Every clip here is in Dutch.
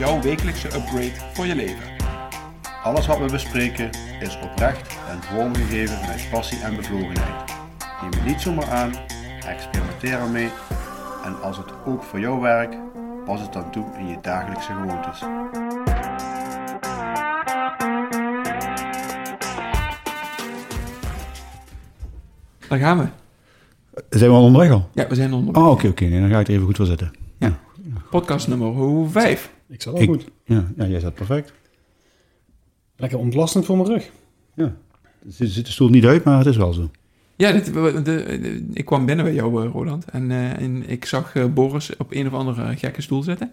jouw wekelijkse upgrade voor je leven. Alles wat we bespreken is oprecht en vormgegeven met passie en bevlogenheid. Neem het niet zomaar aan, experimenteer ermee en als het ook voor jou werkt, pas het dan toe in je dagelijkse gewoontes. Daar gaan we. Zijn we al onderweg al? Ja, we zijn onderweg. Oh, oké, oké. Nee, dan ga ik er even goed voor zitten. Ja. Podcast nummer 5. Ik zat al Ik, goed. ja, ja, jij zat perfect. Lekker ontlastend voor mijn rug. Ja. Er zit, de stoel niet uit, maar het is wel zo. Ja, dit, de, de- ik kwam binnen bij jou, eh, Roland. En, eh, en ik zag eh, Boris op een of andere gekke stoel zitten.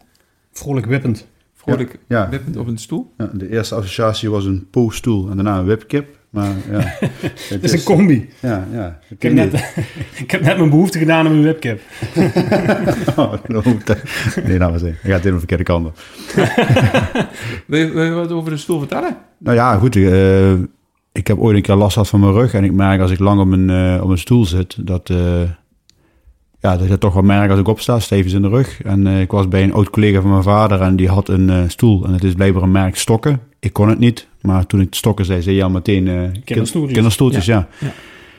Vrolijk wippend. Vrolijk Ja. wippend op een stoel. Ja, de eerste associatie was een poolstoel en daarna een webkip. Maar ja, het is een combi. Ja, ja. Ik heb, net, ik heb net mijn behoefte gedaan aan mijn webcam. Oh, no, nee, nou, we zijn. Hij gaat de verkeerde kant op. Wil je, wil je wat over de stoel vertellen? Nou ja, goed. eh, ik heb ooit een keer last gehad van mijn rug. En ik merk als ik lang op een, eh, op een stoel zit, dat, eh, ja, dat ik dat toch wel merk als ik opsta, stevens in de rug. En eh, ik was bij een oud collega van mijn vader en die had een eh, stoel. En het is blijkbaar een merk stokken. Ik kon het niet. Maar toen ik stokken zei, zei je al meteen... eh, kin- Kinderstoeltjes. Kinderstoeltjes, ja.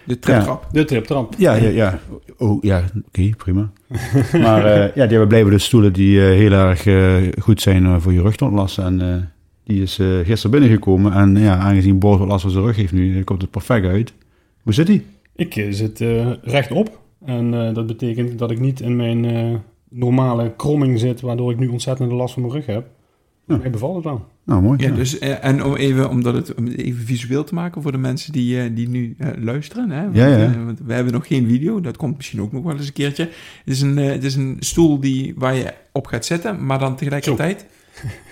De traptrap. De triptrap. Ja, ja, ja. Oh, ja, oké, prima. maar eh, ja, die hebben blijven de stoelen die eh, heel erg eh, goed zijn eh, voor je rug te ontlasten. En eh, die is eh, gisteren binnengekomen. En ja, aangezien Boris wat last van zijn rug heeft nu, eh, komt het perfect uit. Hoe zit die? Ik eh, zit eh, rechtop. En eh, dat betekent dat ik niet in mijn eh, normale kromming zit, waardoor ik nu ontzettende last van mijn rug heb. Ja. Mij bevalt het wel. Nou, mooi. Ja, dus, eh, en om even, omdat het, om het even visueel te maken voor de mensen die, eh, die nu eh, luisteren. Hè? Want, Ja, ja. want we hebben nog geen video, dat komt misschien ook nog wel eens een keertje. Het is een, eh, het is een stoel die, waar je op gaat zitten, maar dan tegelijkertijd,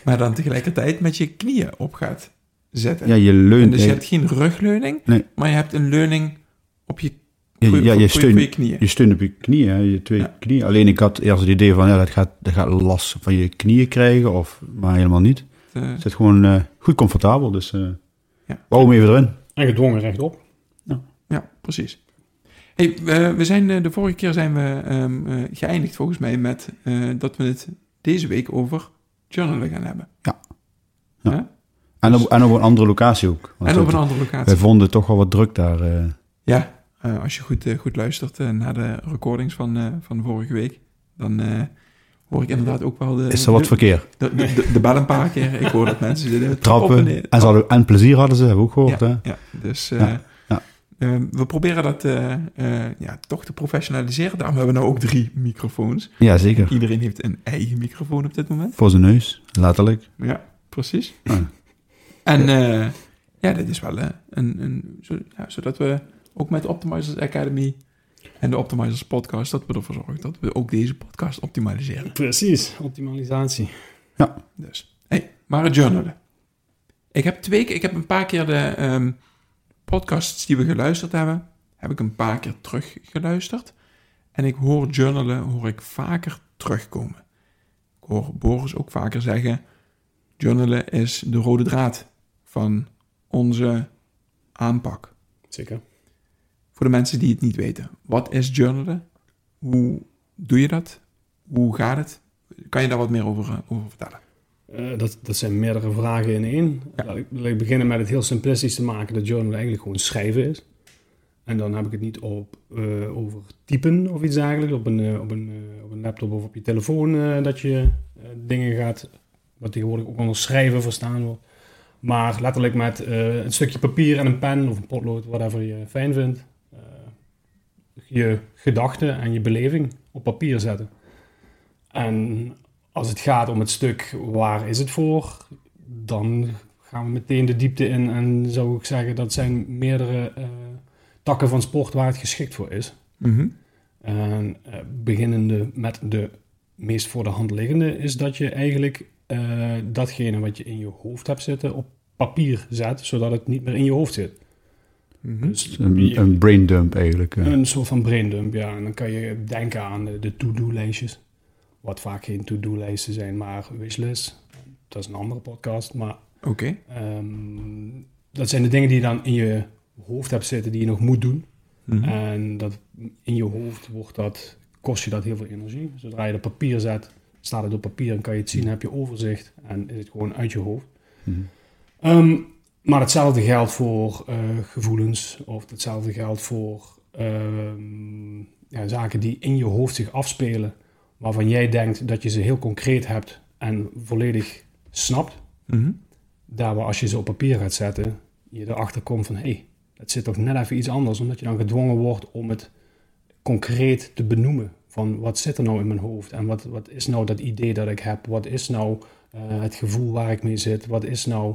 maar dan tegelijkertijd met je knieën op gaat zetten. Ja, je En leunt... dus je hebt geen rugleuning, Nee. maar je hebt een leuning op je, ja, ja, je, steunt, knieën. je steunt op je knieën, hè, je twee Ja. knieën. Alleen ik had eerst het idee van, ja, dat gaat, dat gaat last van je knieën krijgen, of, maar helemaal niet. Het zit gewoon eh, goed comfortabel, dus eh Ja. wou hem even erin. En gedwongen rechtop. Ja, precies. Hey, we, we zijn, eh, de vorige keer zijn we ehm, eh, geëindigd volgens mij met eh, dat we het deze week over journalen gaan hebben. Ja. Ja. En op, en op een andere locatie ook. Want En op een andere locatie. Wij vonden toch wel wat druk daar. eh. Ja, eh, als je goed, eh, goed luistert eh, naar de recordings van, van vorige week, dan hoor ik inderdaad ook wel de, is er wat de, verkeer? de, de, bel een paar keer. Ik hoor dat mensen en Trappen. En, ze hadden, en plezier hadden ze, hebben we ook gehoord. Ja, hè? ja, dus Ja, ja. eh, we proberen dat ja, toch te professionaliseren. Daarom hebben we nou ook drie microfoons. ja, zeker. Iedereen heeft een eigen microfoon op dit moment. Voor zijn neus, letterlijk. Ja, precies. Ja. En ja, dit is wel een, een zo, zodat we ook met de Optimizers Academy en de Optimizers Podcast, dat we ervoor zorgen dat we ook deze podcast optimaliseren. Precies, optimalisatie. Dus, hey, maar het journalen. Ik heb twee keer, ik heb een paar keer de ehm, podcasts die we geluisterd hebben, heb ik een paar keer teruggeluisterd. En ik hoor journalen, hoor ik vaker terugkomen. Ik hoor Boris ook vaker zeggen, journalen is de rode draad van onze aanpak. Zeker. Voor de mensen die het niet weten, wat is journalen? Hoe doe je dat? Hoe gaat het? Kan je daar wat meer over, eh, over vertellen? Eh, dat, dat zijn meerdere vragen in één. Ja. Laat, ik, laat ik beginnen met het heel simplistisch te maken dat journal eigenlijk gewoon schrijven is. En dan heb ik het niet op, eh, over typen of iets dergelijks, op een, op, een, op een laptop of op je telefoon, dat je dingen gaat, wat tegenwoordig ook onder schrijven verstaan wordt. Maar letterlijk met een stukje papier en een pen of een potlood, whatever je fijn vindt, je gedachten en je beleving op papier zetten. En als het gaat om het stuk waar is het voor, dan gaan we meteen de diepte in en zou ik zeggen dat zijn meerdere eh, takken van sport waar het geschikt voor is. Mhm. En eh, beginnende met de meest voor de hand liggende is dat je eigenlijk eh, datgene wat je in je hoofd hebt zitten op papier zet, zodat het niet meer in je hoofd zit. Mhm. Dus Een, je- een brain dump eigenlijk. eh. een soort van braindump, ja. En dan kan je denken aan de, de to-do-lijstjes. Wat vaak geen to-do-lijsten zijn, maar wishlist. Dat is een andere podcast. Maar Oké. ehm, dat zijn de dingen die je dan in je hoofd hebt zitten die je nog moet doen. Mhm. En dat in je hoofd wordt dat, kost je dat heel veel energie. Zodra je dat papier zet, staat het op papier en kan je het zien, heb je overzicht en is het gewoon uit je hoofd. Mhm. Ehm, maar hetzelfde geldt voor eh, gevoelens of hetzelfde geldt voor ehm, ja, zaken die in je hoofd zich afspelen, waarvan jij denkt dat je ze heel concreet hebt en volledig snapt. Mhm. Daar waar als je ze op papier gaat zetten, je erachter komt van hé, hey, het zit toch net even iets anders, omdat je dan gedwongen wordt om het concreet te benoemen. Van wat zit er nou in mijn hoofd en wat, wat is nou dat idee dat ik heb? Wat is nou eh, het gevoel waar ik mee zit? Wat is nou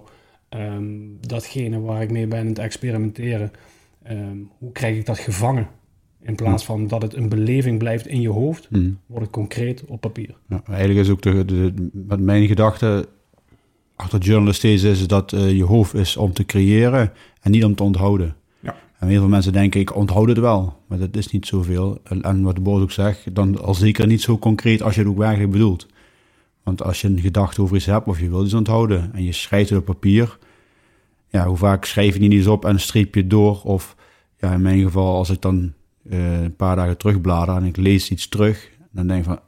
ehm, datgene waar ik mee ben aan het experimenteren? Ehm, hoe krijg ik dat gevangen? In plaats van dat het een beleving blijft in je hoofd, Mhm. wordt het concreet op papier. Ja, eigenlijk is ook de, de, met mijn gedachte achter journalen steeds is dat eh, je hoofd is om te creëren en niet om te onthouden. Ja. En heel veel mensen denken, ik onthoud het wel, maar dat is niet zoveel. En, en wat de boos ook zegt, dan al zeker niet zo concreet als je het ook werkelijk bedoelt. Want als je een gedachte over iets hebt of je wil iets onthouden en je schrijft het op papier, ja, hoe vaak schrijf je niet eens op en streep je het door? Of ja, in mijn geval, als ik dan eh, een paar dagen terugblader en ik lees iets terug, dan denk ik van,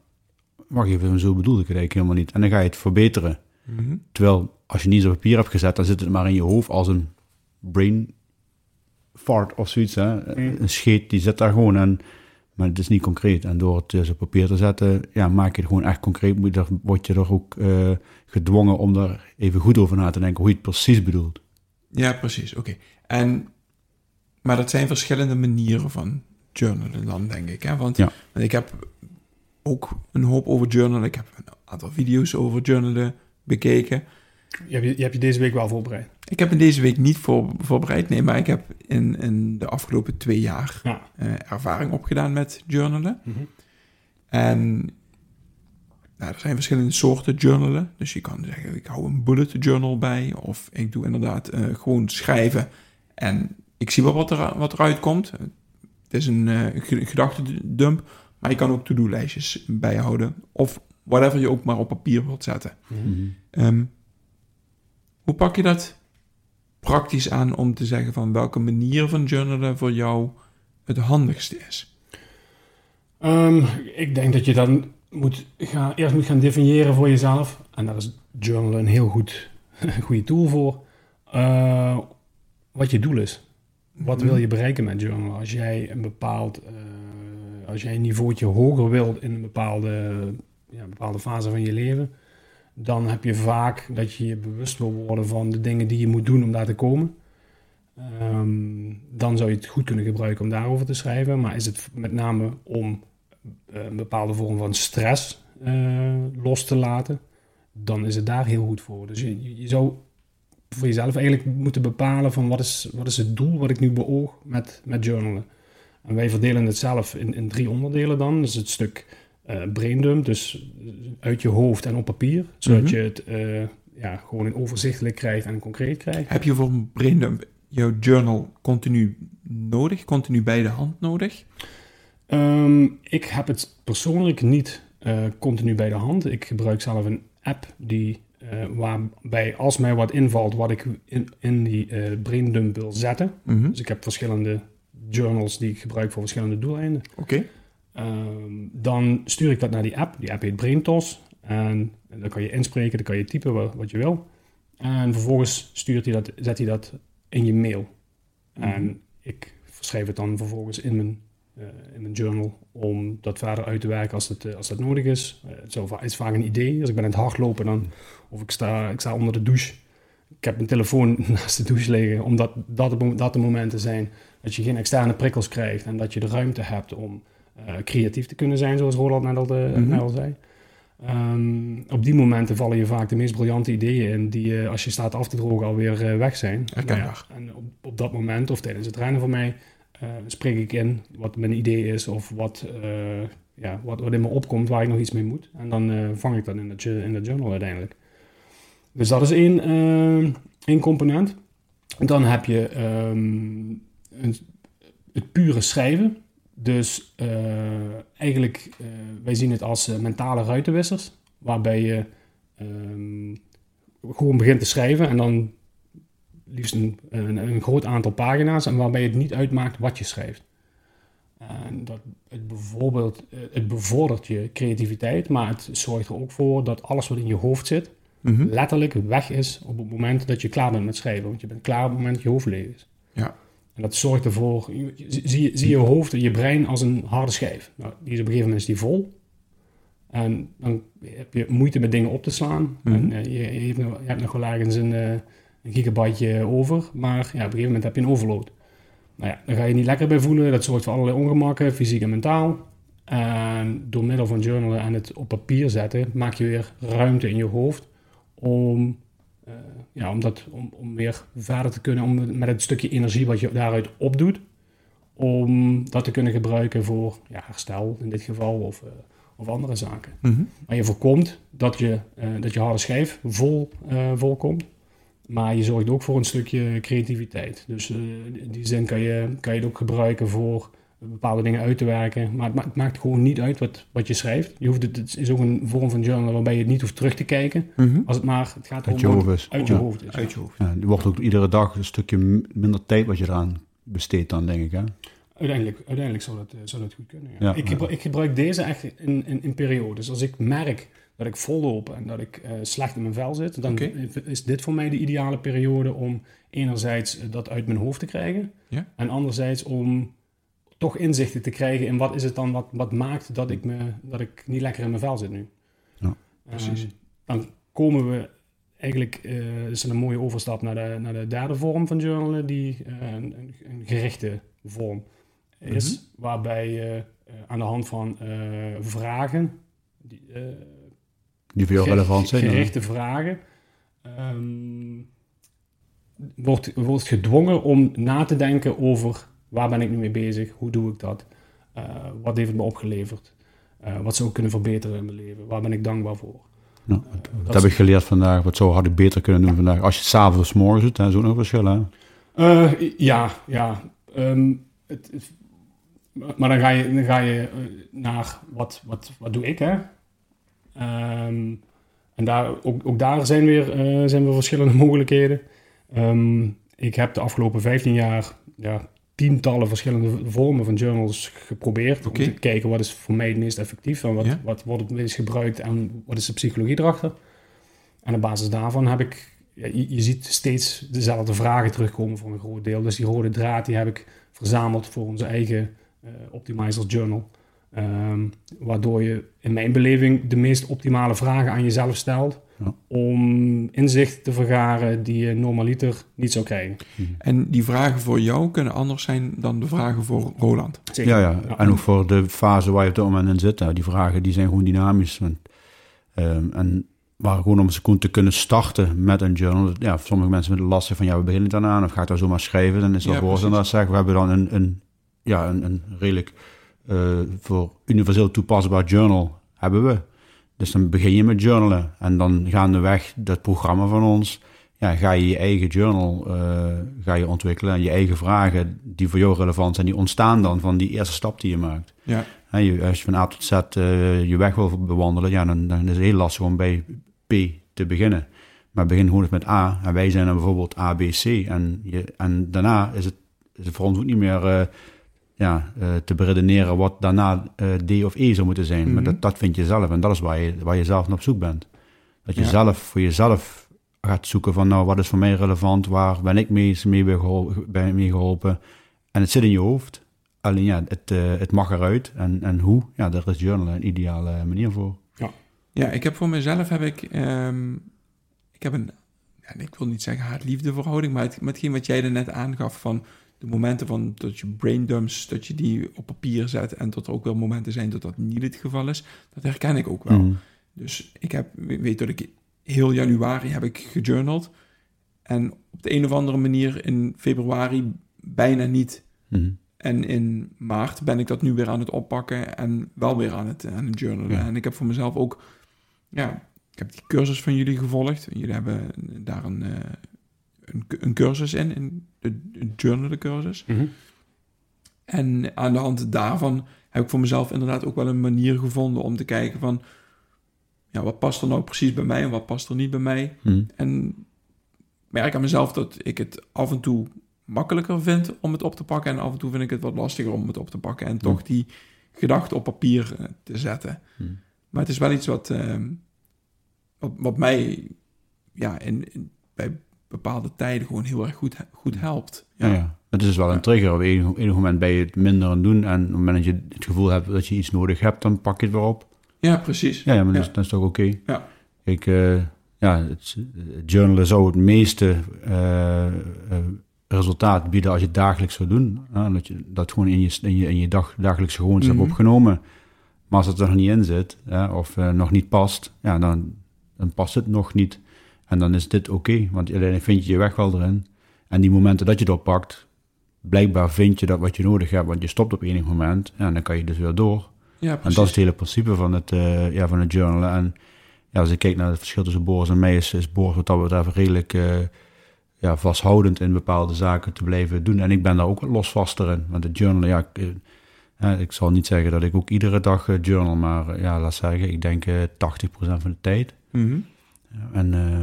wacht even, zo bedoelde ik het eigenlijk helemaal niet. En dan ga je het verbeteren. Mhm. Terwijl, als je niet op papier hebt gezet, dan zit het maar in je hoofd als een brain fart of zoiets. Hè? Mm. Een scheet, die zit daar gewoon. En, maar het is niet concreet. En door het dus op papier te zetten, ja, maak je het gewoon echt concreet. Er, word je er ook eh, gedwongen om daar even goed over na te denken hoe je het precies bedoelt. Ja, precies. Oké. En, maar dat zijn verschillende manieren van journalen dan, denk ik. Hè? Want Ja. want ik heb ook een hoop over journalen. Ik heb een aantal video's over journalen bekeken. Je hebt je, je, hebt je deze week wel voorbereid. Ik heb in deze week niet voor, voorbereid, nee, maar ik heb in, in de afgelopen twee jaar Ja. eh, ervaring opgedaan met journalen. En nou, er zijn verschillende soorten journalen. Dus je kan zeggen, ik hou een bullet journal bij. Of ik doe inderdaad eh, gewoon schrijven. En ik zie wel wat, er, wat eruit komt. Het is een eh, ge- gedachtendump. Maar je kan ook to-do-lijstjes bijhouden. Of whatever je ook maar op papier wilt zetten. Ehm, hoe pak je dat praktisch aan om te zeggen van welke manier van journalen voor jou het handigste is? Ehm, ik denk dat je dan moet gaan, eerst moet gaan definiëren voor jezelf. En daar is journalen een heel goed, goede tool voor. Eh, wat je doel is. Wat wil je bereiken met journalen? Als jij een bepaald, eh, als jij een niveautje hoger wilt in een bepaalde, ja, bepaalde fase van je leven, dan heb je vaak dat je je bewust wil worden van de dingen die je moet doen om daar te komen. Ehm, dan zou je het goed kunnen gebruiken om daarover te schrijven. Maar is het met name om eh, een bepaalde vorm van stress eh, los te laten, dan is het daar heel goed voor. Dus je, zou voor jezelf eigenlijk moeten bepalen van wat is, wat is het doel wat ik nu beoog met, met journalen. En wij verdelen het zelf in, in drie onderdelen dan. Dus het stuk braindump, dus uit je hoofd en op papier. Zodat Mhm. je het eh, ja, gewoon in overzichtelijk krijgt en concreet krijgt. Heb je voor een braindump jouw journal continu nodig, continu bij de hand nodig? Ehm, ik heb het persoonlijk niet eh, continu bij de hand. Ik gebruik zelf een app die, eh, waarbij als mij wat invalt wat ik in, in die eh braindump wil zetten. Mhm. Dus ik heb verschillende journals die ik gebruik voor verschillende doeleinden. Oké. Ehm, dan stuur ik dat naar die app. Die app heet BrainTos. En dan kan je inspreken, dan kan je typen wat, wat je wil. En vervolgens stuurt hij dat, zet hij dat in je mail. En ik schrijf het dan vervolgens in mijn, eh, in mijn journal om dat verder uit te werken als, het, eh, als dat nodig is. Eh, het is vaak een idee. Als ik ben aan het hardlopen dan, of ik sta, ik sta onder de douche. Ik heb mijn telefoon naast de douche liggen, omdat dat, dat de momenten zijn dat je geen externe prikkels krijgt en dat je de ruimte hebt om creatief te kunnen zijn, zoals Roland net al, de- Mhm. net al zei. Ehm, op die momenten vallen je vaak de meest briljante ideeën in, die eh, als je staat af te drogen alweer eh, weg zijn. Herkenbaar. Ja, en op, op dat moment, of tijdens het rennen van mij, eh, spreek ik in wat mijn idee is of wat, eh, ja, wat, wat in me opkomt waar ik nog iets mee moet. En dan eh, vang ik dat in dat, in dat journal uiteindelijk. Dus dat is één, eh, één component. En dan heb je ehm, een, het pure schrijven. Dus eh, eigenlijk, eh, wij zien het als eh, mentale ruitenwissers. Waarbij je ehm, gewoon begint te schrijven en dan liefst een, een, een groot aantal pagina's. En waarbij het niet uitmaakt wat je schrijft. En dat het bijvoorbeeld, het bevordert je creativiteit, maar het zorgt er ook voor dat alles wat in je hoofd zit, Mhm. letterlijk weg is op het moment dat je klaar bent met schrijven. Want je bent klaar op het moment dat je hoofd leeg is. Ja. En dat zorgt ervoor, zie, je- zie je hoofd, je brein als een harde schijf. Nou, die is op een gegeven moment is die vol. En dan heb je moeite met dingen op te slaan. Mhm. En eh, je, je, hebt nog, je hebt nog wel ergens een, eh, een gigabyteje over. Maar ja, op een gegeven moment heb je een overload. Nou ja, daar ga je niet lekker bij voelen. Dat zorgt voor allerlei ongemakken, fysiek en mentaal. En door middel van journalen en het op papier zetten, maak je weer ruimte in je hoofd om, eh, ja, om, dat, om, om weer verder te kunnen, om met het stukje energie wat je daaruit opdoet, om dat te kunnen gebruiken voor ja, herstel in dit geval of, eh, of andere zaken. Mhm. Maar je voorkomt dat je, eh, dat je harde schijf vol, vol komt. Maar je zorgt ook voor een stukje creativiteit. Dus in die zin kan je, kan je het ook gebruiken voor bepaalde dingen uit te werken. Maar het, ma- het maakt gewoon niet uit wat, wat je schrijft. Je hoeft het, het is ook een vorm van journal waarbij je het niet hoeft terug te kijken. Mhm. Als het maar, het gaat Uit je om hoofd is. uit je Ja. hoofd is. Uit je hoofd. Ja, er wordt ook iedere dag een stukje minder tijd wat je eraan besteedt dan, denk ik. Hè? Uiteindelijk, uiteindelijk zou, dat, zou dat goed kunnen. Ja. Ja, ik, ja. gebruik, ik gebruik deze echt in, in, in periodes. Als ik merk dat ik volloop en dat ik eh, slecht in mijn vel zit, dan is dit voor mij de ideale periode om enerzijds dat uit mijn hoofd te krijgen. Ja. En anderzijds om toch inzichten te krijgen in wat is het dan wat, wat maakt dat ik, me, dat ik niet lekker in mijn vel zit nu. Ja, precies. Eh, dan komen we eigenlijk, eh is een mooie overstap naar de, naar de derde vorm van journalen, die eh, een, een, gerichte vorm is, waarbij je eh, aan de hand van vragen, die, Die ge- relevant zijn. ja. gerichte vragen, ehm, wordt, wordt gedwongen om na te denken over waar ben ik nu mee bezig, hoe doe ik dat, Eh, wat heeft het me opgeleverd, Eh, wat zou ik kunnen verbeteren in mijn leven, waar ben ik dankbaar voor. Eh, Dat dat heb ik geleerd vandaag. Wat zo had ik beter kunnen doen vandaag. Als je het s'avonds of 's morgens doet, dan is ook nog een verschil. Hè? Eh, ja, ja. Ehm, het, het- maar dan ga je, dan ga je naar wat, wat, wat doe ik, hè? Ehm, en daar, ook, ook daar zijn weer, zijn weer verschillende mogelijkheden. Ehm, ik heb de afgelopen 15 jaar ja, tientallen verschillende vormen van journals geprobeerd. Om te kijken wat is voor mij het meest effectief en wat, Ja. wat wordt het meest gebruikt en wat is de psychologie erachter. En op basis daarvan heb ik, ja, je, je ziet steeds dezelfde vragen terugkomen voor een groot deel. Dus die rode draad die heb ik verzameld voor onze eigen eh Optimizer Journal. Ehm, waardoor je in mijn beleving de meest optimale vragen aan jezelf stelt. Ja. Om inzicht te vergaren die je normaliter niet zou krijgen. En die vragen voor jou kunnen anders zijn dan de vragen voor Roland. Zeker. Ja, ja. En ook voor de fase waar je op dit moment in zit. hè, Die vragen die zijn gewoon dynamisch. Want, ehm, en maar gewoon om gewoon te kunnen starten met een journal. Ja, sommige mensen vinden het lastig van ja, we beginnen dan aan. Of ga ik daar zomaar schrijven? Dan is het Ja, voor precies. dan zeggen. We hebben dan een, een, ja, een, een redelijk eh, voor universeel toepasbaar journal hebben we. Dus dan begin je met journalen. En dan gaandeweg dat programma van ons ja, ga je je eigen journal eh, ga je ontwikkelen. En je eigen vragen die voor jou relevant zijn, die ontstaan dan van die eerste stap die je maakt. Ja, Hè, je, als je van A tot Z eh, je weg wil bewandelen, ja, dan, dan is het heel lastig om bij P te beginnen. Maar begin gewoon eens met A. En wij zijn dan bijvoorbeeld A, B, C. En, je, en daarna is het, is het voor ons ook niet meer eh, ja, eh, te beredeneren wat daarna eh, D of E zou moeten zijn. Maar Mhm. dat, dat vind je zelf. En dat is waar je, waar je zelf naar op zoek bent. Dat je Ja. zelf voor jezelf gaat zoeken van, nou, wat is voor mij relevant? Waar ben ik mee, mee, bij gehol- bij mee geholpen? En het zit in je hoofd. Alleen ja, het, eh, het mag eruit. En, en hoe? Ja, daar is journalen een ideale manier voor. ja ik heb voor mezelf heb ik, ehm, ik heb een, ja, ik wil niet zeggen haat-liefde verhouding, maar het, met hetgeen wat jij er net aangaf van de momenten van dat je braindumps, dat je die op papier zet en dat er ook wel momenten zijn dat dat niet het geval is, dat herken ik ook wel. Mhm. Dus ik heb, weet dat ik heel januari heb ik gejournald. En op de een of andere manier in februari bijna niet. Mhm. En in maart ben ik dat nu weer aan het oppakken en wel weer aan het, aan het journalen. Ja. En ik heb voor mezelf ook, ja, ik heb die cursus van jullie gevolgd. Jullie hebben daar een, eh, een, een cursus in, de journalen cursus. Mhm. En aan de hand daarvan heb ik voor mezelf inderdaad ook wel een manier gevonden om te kijken van, ja, wat past er nou precies bij mij en wat past er niet bij mij. Hm. En merk aan mezelf dat ik het af en toe makkelijker vind om het op te pakken en af en toe vind ik het wat lastiger om het op te pakken en toch die gedachte op papier eh, te zetten. Hm. Maar het is wel iets wat, ehm, wat, wat mij ja, in, in- bij bepaalde tijden gewoon heel erg goed, goed helpt. Ja. Ja, Het is dus wel een trigger. Op enig, enig moment ben je het minder aan het doen. En op het moment dat je het gevoel hebt dat je iets nodig hebt, dan pak je het weer op. Ja, precies. Ja, ja maar Ja. Dat, is, dat is toch oké? Ja. Ik, eh, ja, het, het journalen zou het meeste eh, eh, resultaat bieden als je het dagelijks zou doen. Dat je dat gewoon in je, in je, in je dag, dagelijkse gewoontes Mhm. hebt opgenomen. Maar als het er nog niet in zit, of nog niet past, ja, dan, dan past het nog niet. En dan is dit oké, want uiteindelijk vind je je weg wel erin. En die momenten dat je het oppakt, blijkbaar vind je dat wat je nodig hebt, want je stopt op enig moment. En dan kan je dus weer door. Ja, En dat is het hele principe van het, eh, ja, van het journalen. En ja, als ik kijk naar het verschil tussen Boris en mij, is, is Boris wat dat betreft redelijk eh, ja, vasthoudend in bepaalde zaken te blijven doen. En ik ben daar ook wat losvaster in. Want het journalen, ja, ik, eh, ik zal niet zeggen dat ik ook iedere dag journal, maar ja, laat zeggen, ik denk eh 80% van de tijd. Ja, en, eh,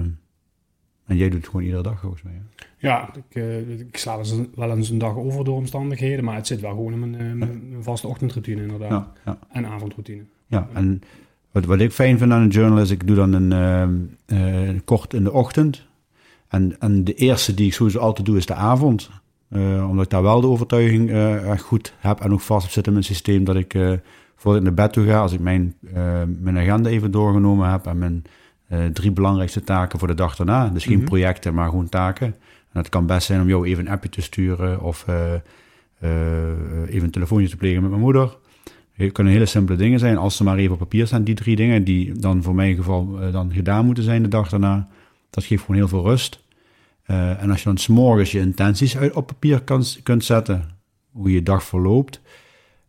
en jij doet het gewoon iedere dag volgens mij. hè? Ja, ik, eh, ik sla wel eens een dag over door omstandigheden, maar het zit wel gewoon in mijn, eh, mijn, vaste ochtendroutine inderdaad. Ja, ja. En avondroutine. Ja, en wat, wat ik fijn vind aan een journal is, ik doe dan een eh, kort in de ochtend. En, en de eerste die ik sowieso altijd doe, is de avond. Eh, omdat ik daar wel de overtuiging echt goed heb en ook vast op zit in mijn systeem, dat ik voordat ik naar bed toe ga, als ik mijn, mijn agenda even doorgenomen heb en mijn eh, drie belangrijkste taken voor de dag daarna, dus geen Mhm. projecten, maar gewoon taken. En het kan best zijn om jou even een appje te sturen of eh, eh, even een telefoontje te plegen met mijn moeder. Het kunnen hele simpele dingen zijn, als ze maar even op papier staan, die drie dingen, die dan voor mijn geval dan gedaan moeten zijn de dag daarna. Dat geeft gewoon heel veel rust. En als je dan s'morgens je intenties uit op papier kan, kunt zetten, hoe je dag verloopt,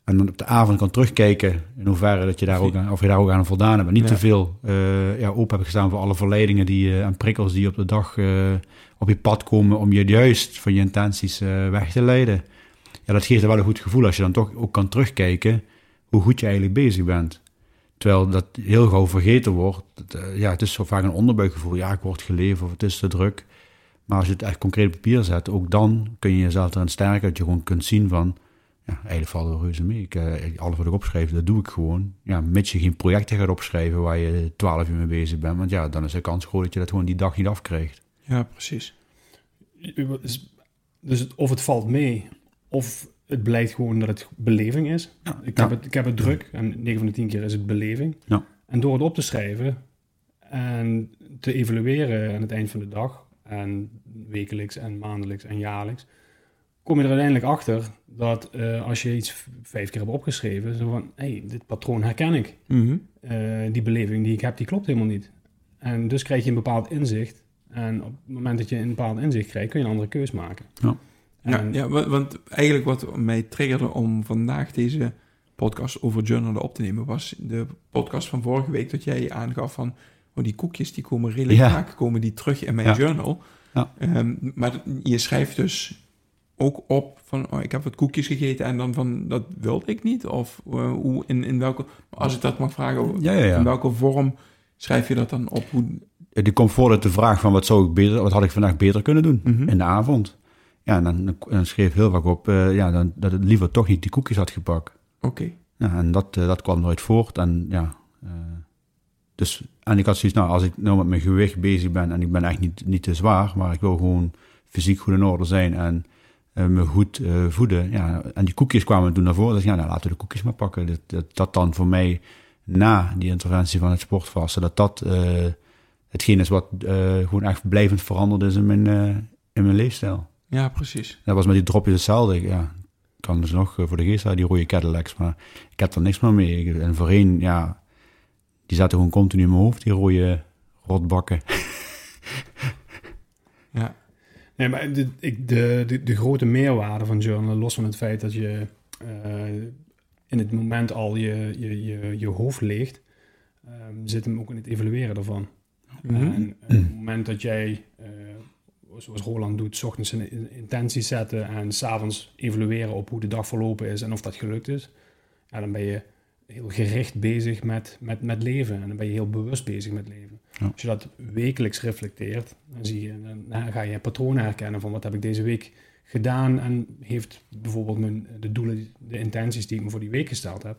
en dan op de avond kan terugkijken in hoeverre dat je daar ook aan, of je daar ook aan voldaan hebt, niet Ja. te veel eh, ja, open hebt gestaan voor alle verleidingen die, eh, en prikkels die op de dag eh, op je pad komen om je juist van je intenties weg te leiden. Ja, dat geeft er wel een goed gevoel als je dan toch ook kan terugkijken hoe goed je eigenlijk bezig bent. Terwijl dat heel gauw vergeten wordt. Dat, ja, het is zo vaak een onderbuikgevoel. Ja, ik word geleefd of het is te druk. Maar als je het echt concreet op papier zet, ook dan kun je jezelf erin sterken. Dat je gewoon kunt zien van, ja, eigenlijk valt er reuze mee. Ik, eh, alles wat ik opschrijf, dat doe ik gewoon. Ja, mits je geen projecten gaat opschrijven waar je twaalf uur mee bezig bent. Want ja, dan is de kans groot dat je dat gewoon die dag niet afkrijgt. Ja, precies. Dus, dus het, of het valt mee, of het blijkt gewoon dat het beleving is. Ik, Ja. heb het, ik heb het druk en 9 van de 10 keer is het beleving. Ja. En door het op te schrijven en te evalueren aan het eind van de dag, en wekelijks en maandelijks en jaarlijks, kom je er uiteindelijk achter dat eh, als je iets vijf keer hebt opgeschreven, zo van, hé, hey, dit patroon herken ik. Mhm. Eh, die beleving die ik heb, die klopt helemaal niet. En dus krijg je een bepaald inzicht. En op het moment dat je een bepaald inzicht krijgt, kun je een andere keus maken. Ja. En- ja, wa- want eigenlijk wat mij triggerde om vandaag deze podcast over journalen op te nemen, was de podcast van vorige week dat jij aangaf van, oh, die koekjes die komen redelijk Ja. vaak komen die terug in mijn Ja. journal. Ja. Ehm, maar je schrijft dus ook op van, oh, ik heb wat koekjes gegeten en dan van, dat wilde ik niet? Of eh, hoe, in, in welke, als ik dat mag vragen, Ja, ja, ja. in welke vorm schrijf je dat dan op? Hoe, Die komt voor uit de vraag van wat zou ik beter, wat had ik vandaag beter kunnen doen Mhm. in de avond. Ja, en dan, dan schreef heel vaak op eh, ja, dan, dat het liever toch niet die koekjes had gepakt. Oké. Ja, en dat, eh, dat kwam nooit voort. En ja, dus, en ik had zoiets, nou, als ik nou met mijn gewicht bezig ben en ik ben echt niet, niet te zwaar, maar ik wil gewoon fysiek goed in orde zijn en me goed eh, voeden. Ja, en die koekjes kwamen toen naar voren. Dus ja, nou, laten we de koekjes maar pakken. Dat, dat, dat dan voor mij na die interventie van het sportvasten, dat dat eh, hetgeen is wat eh, gewoon echt blijvend veranderd is in mijn, eh, in mijn leefstijl. Ja, precies. Dat was met die dropjes hetzelfde. Ja, kan dus nog eh, voor de geest die rode Cadillacs, maar ik heb er niks meer mee. En voorheen, ja, die zaten gewoon continu in mijn hoofd, die rode rotbakken. Nee, maar de, de, de, de grote meerwaarde van journalen, los van het feit dat je eh, in het moment al je, je, je, je hoofd leegt, ehm, zit hem ook in het evalueren daarvan. Mhm. En op het moment dat jij, eh, zoals Roland doet, 's ochtends een in- intentie zetten en s'avonds evalueren op hoe de dag verlopen is en of dat gelukt is, ja, dan ben je heel gericht bezig met, met, met leven en dan ben je heel bewust bezig met leven. Ja. Als je dat wekelijks reflecteert, dan, zie je, dan ga je patronen herkennen van wat heb ik deze week gedaan en heeft bijvoorbeeld mijn, de doelen, de intenties die ik me voor die week gesteld heb,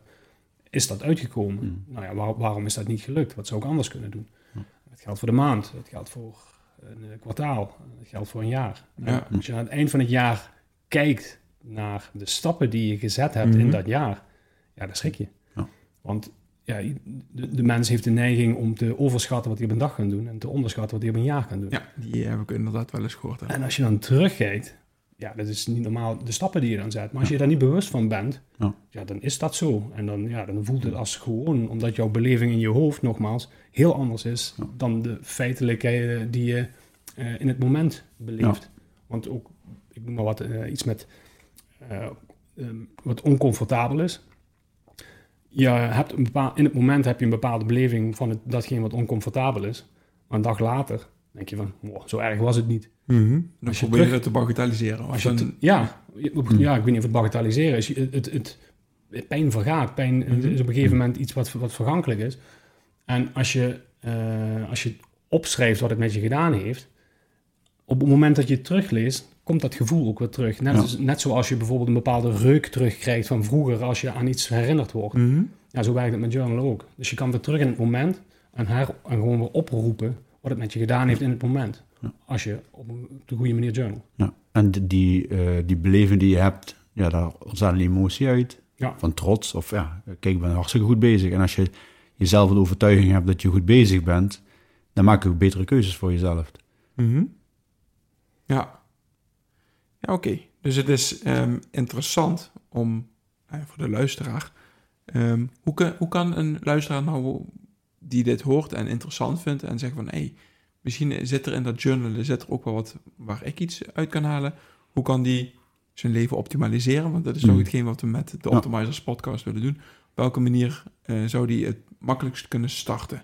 is dat uitgekomen? Mm. Nou ja, waar- waarom is dat niet gelukt? Wat zou ik anders kunnen doen? Ja. Dat geldt voor de maand, dat geldt voor een eh, kwartaal, dat geldt voor een jaar. Ja. Als je aan het eind van het jaar kijkt naar de stappen die je gezet hebt Mhm. in dat jaar, ja, dan schrik je. Ja. Want ja, de, de mens heeft de neiging om te overschatten wat hij op een dag kan doen en te onderschatten wat hij op een jaar kan doen. Ja, die heb ik inderdaad wel eens gehoord. hè. En als je dan terugkijkt, ja, dat is niet normaal de stappen die je dan zet. Maar als je daar niet bewust van bent, Ja. ja, dan is dat zo. En dan, ja, dan voelt het als gewoon, omdat jouw beleving in je hoofd, nogmaals, heel anders is Ja. dan de feitelijkheden die je eh, in het moment beleeft. Want ook, ik noem maar wat, eh, iets met eh, ehm, wat oncomfortabel is. Je hebt een bepaal, in het moment heb je een bepaalde beleving van het, datgene wat oncomfortabel is. Maar een dag later denk je van, wow, zo erg was het niet. Mhm. Dan Als je probeer je het te bagatelliseren. Als je een- het- ja, je- ja, ik weet niet of het bagatelliseren is. Het, het, het, pijn vergaat. Pijn Mhm. is op een gegeven moment iets wat, wat vergankelijk is. En als je, eh, als je opschrijft wat het met je gedaan heeft, op het moment dat je het terugleest, komt dat gevoel ook weer terug. Net, Ja. als- net zoals je bijvoorbeeld een bepaalde reuk terugkrijgt van vroeger als je aan iets herinnerd wordt. Mhm. Ja, zo werkt het met journalen ook. Dus je kan weer terug in het moment en, her, en gewoon weer oproepen wat het met je gedaan heeft in het moment. Ja. Als je op, een- op de goede manier journal. Ja. En die- die, eh, die beleving die je hebt, ja, daar ontstaat een emotie uit. Ja. Van trots of ja, kijk, ik ben hartstikke goed bezig. En als je jezelf een overtuiging hebt dat je goed bezig bent, dan maak je ook betere keuzes voor jezelf. Mhm. Ja. Ja, oké. Dus het is ehm, interessant om, eh, voor de luisteraar, ehm, hoe, kan, hoe kan een luisteraar nou die dit hoort en interessant vindt en zegt van, hé, hey, misschien zit er in dat journalen, zit er ook wel wat waar ik iets uit kan halen. Hoe kan die zijn leven optimaliseren? Want dat is Mm. ook hetgeen wat we met de. Optimizers podcast willen doen. Op welke manier eh, zou die het makkelijkst kunnen starten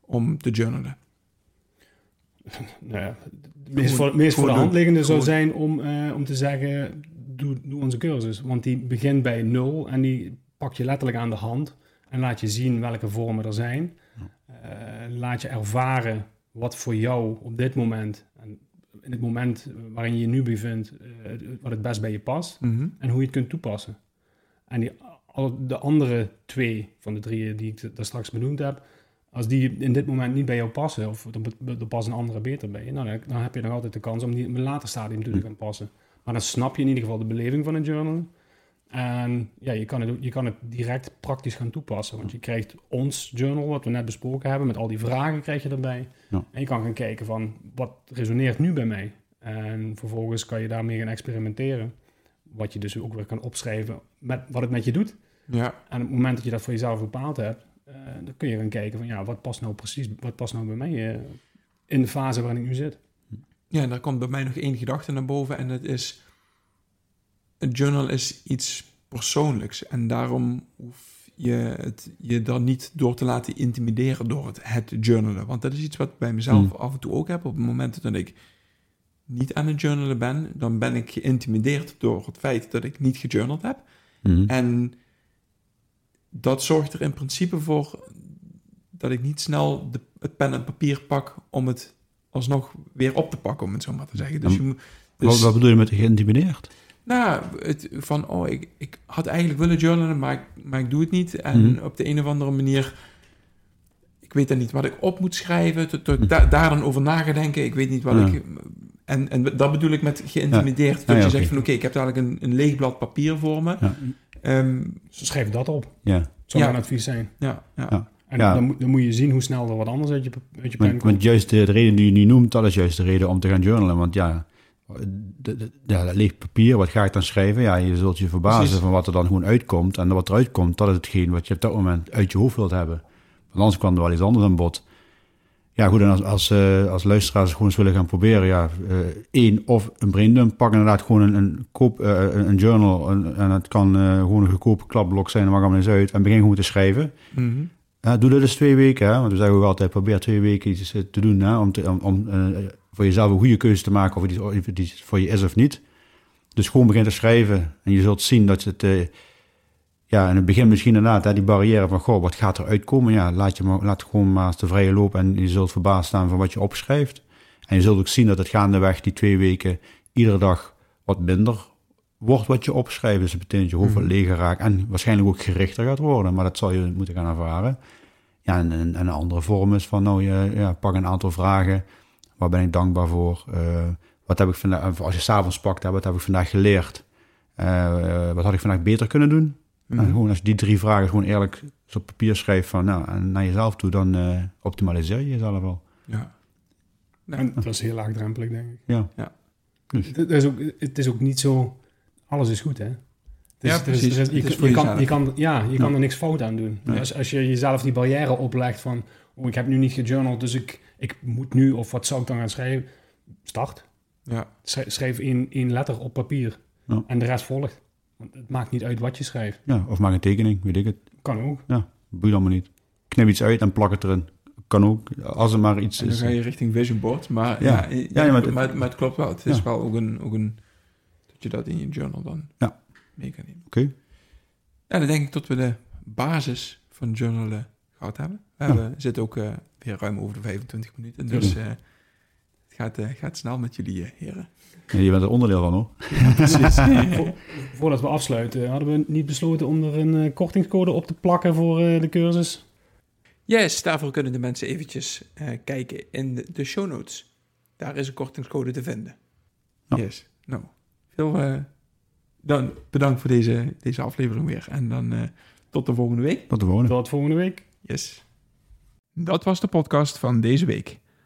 om te journalen? Nou ja, het meest voor, het meest voor de hand liggende zou zijn om, eh, om te zeggen, doe, doe onze cursus. Want die begint bij nul en die pak je letterlijk aan de hand en laat je zien welke vormen er zijn. Eh, laat je ervaren wat voor jou op dit moment, en in het moment waarin je je nu bevindt, eh, wat het best bij je past Mhm. en hoe je het kunt toepassen. En die, de andere twee van de drie die ik daar straks benoemd heb, als die in dit moment niet bij jou passen, of er, er passen andere beter bij je, nou, dan, dan heb je nog altijd de kans om die in een later stadium toe te gaan passen. Maar dan snap je in ieder geval de beleving van het journalen. En ja, je kan, het, je kan het direct praktisch gaan toepassen. Want je krijgt ons journal, wat we net besproken hebben, met al die vragen krijg je erbij. Ja. En je kan gaan kijken van, wat resoneert nu bij mij? En vervolgens kan je daarmee gaan experimenteren. Wat je dus ook weer kan opschrijven met wat het met je doet. Ja, En op het moment dat je dat voor jezelf bepaald hebt, dan kun je gaan kijken van, ja, wat past nou precies, wat past nou bij mij eh, in de fase waarin ik nu zit. Ja, en daar komt bij mij nog één gedachte naar boven en dat is... Een journal is iets persoonlijks en daarom hoef je het, je dan niet door te laten intimideren door het, het journalen. Want dat is iets wat ik bij mezelf Hmm. af en toe ook heb. Op het moment dat ik niet aan het journalen ben, dan ben ik geïntimideerd door het feit dat ik niet gejournald heb. Mhm. En dat zorgt er in principe voor dat ik niet snel de, het pen en papier pak om het alsnog weer op te pakken, om het zo maar te zeggen. Dus je wat, dus, wat bedoel je met geïntimideerd? nou, het, van, oh, ik, ik had eigenlijk willen journalen, maar ik, maar ik doe het niet. En Mhm. op de een of andere manier, ik weet dan niet wat ik op moet schrijven, tot, tot ik da- daar dan over na ga denken. Ik weet niet wat Ja. ik... En, en dat bedoel ik met geïntimideerd. Dat Ja, je zegt van, oké, ik heb dadelijk een, een leeg blad papier voor me. Ehm, Dus schrijf dat op. Ja, Dat zou Ja. mijn advies zijn. ja, ja. Ja. En Ja. dan, moet, dan moet je zien hoe snel er wat anders uit je, uit je pen want, komt. want juist de, de reden die je nu noemt, dat is juist de reden om te gaan journalen. Want ja, de, de, ja, dat leeg papier, wat ga ik dan schrijven? Ja, je zult je verbazen Precies. van wat er dan gewoon uitkomt. En wat eruit komt, dat is hetgeen wat je op dat moment uit je hoofd wilt hebben. Want anders kwam er wel iets anders aan bod. Ja, goed, en als, als, eh, als luisteraars gewoon eens willen gaan proberen, ja, eh, één of een braindump, pak inderdaad gewoon een, een, koop, eh, een, journal. een- en het kan gewoon een goedkope klapblok zijn, dat maakt allemaal eens uit. En begin gewoon te schrijven. Mhm. Ja, doe dat eens twee weken, hè? want we zeggen ook altijd, probeer twee weken iets te doen hè? om, te, om, om voor jezelf een goede keuze te maken of het, iets, of het iets voor je is of niet. Dus gewoon begin te schrijven en je zult zien dat het, ja, in het begin misschien inderdaad, hè, die barrière van, goh, wat gaat er uitkomen? Ja, laat, je maar, laat gewoon maar eens de vrije loop en je zult verbaasd staan van wat je opschrijft. En je zult ook zien dat het gaandeweg die twee weken iedere dag wat minder wordt wat je opschrijft. Dus dat betekent dat je hoofd wat leger raakt en waarschijnlijk ook gerichter gaat worden. Maar dat zal je moeten gaan ervaren. Ja, en, en, en een andere vorm is van, nou, je, ja, pak een aantal vragen. Waar ben ik dankbaar voor? Eh, wat heb ik vandaag, als je s'avonds pakt, hè, wat heb ik vandaag geleerd? Eh, wat had ik vandaag beter kunnen doen? En gewoon als je die drie vragen gewoon eerlijk op papier schrijft van, nou, en naar jezelf toe, dan eh, optimaliseer je jezelf wel. Ja. En dat is heel laagdrempelig, denk ik. Ja. Het, het is ook, het is ook niet zo... Alles is goed, hè? Is- Ja, precies. je, kan, je kan, ja, je kan er niks fout aan doen. Nee. Als, als je jezelf die barrière oplegt van... Oh, ik heb nu niet gejournald, dus ik, ik moet nu... Of wat zou ik dan gaan schrijven? Start. Ja. Schrijf, schrijf één, één letter op papier. Ja. En de rest volgt. Want het maakt niet uit wat je schrijft. ja, of maak een tekening, weet ik het. Kan ook. Ja, boeit allemaal niet. Knip iets uit en plak het erin. Kan ook, als er maar iets En dan is. ga je richting vision board. Maar, Ja. ja, Ja, ja, maar het- maar, het klopt wel. Het is wel ook een, ook een... Dat je dat in je journal dan Ja. mee kan nemen. Oké. Ja, dan denk ik dat we de basis van journalen gehad hebben. We Ja. hebben, zitten ook eh, weer ruim over de 25 minuten. Dus Ja. Eh, het gaat, eh, gaat snel met jullie, eh, heren. Ja, je bent er onderdeel van hoor. Vo- voordat we afsluiten, hadden we niet besloten om er een eh, kortingscode op te plakken voor eh, de cursus? yes, daarvoor kunnen de mensen eventjes eh, kijken in de, show notes. Daar is een kortingscode te vinden. Yes. Nou, veel eh, dan bedankt voor deze, deze aflevering weer. En dan eh, tot de volgende week. Tot de volgende. Tot volgende week. Yes. Dat was de podcast van deze week.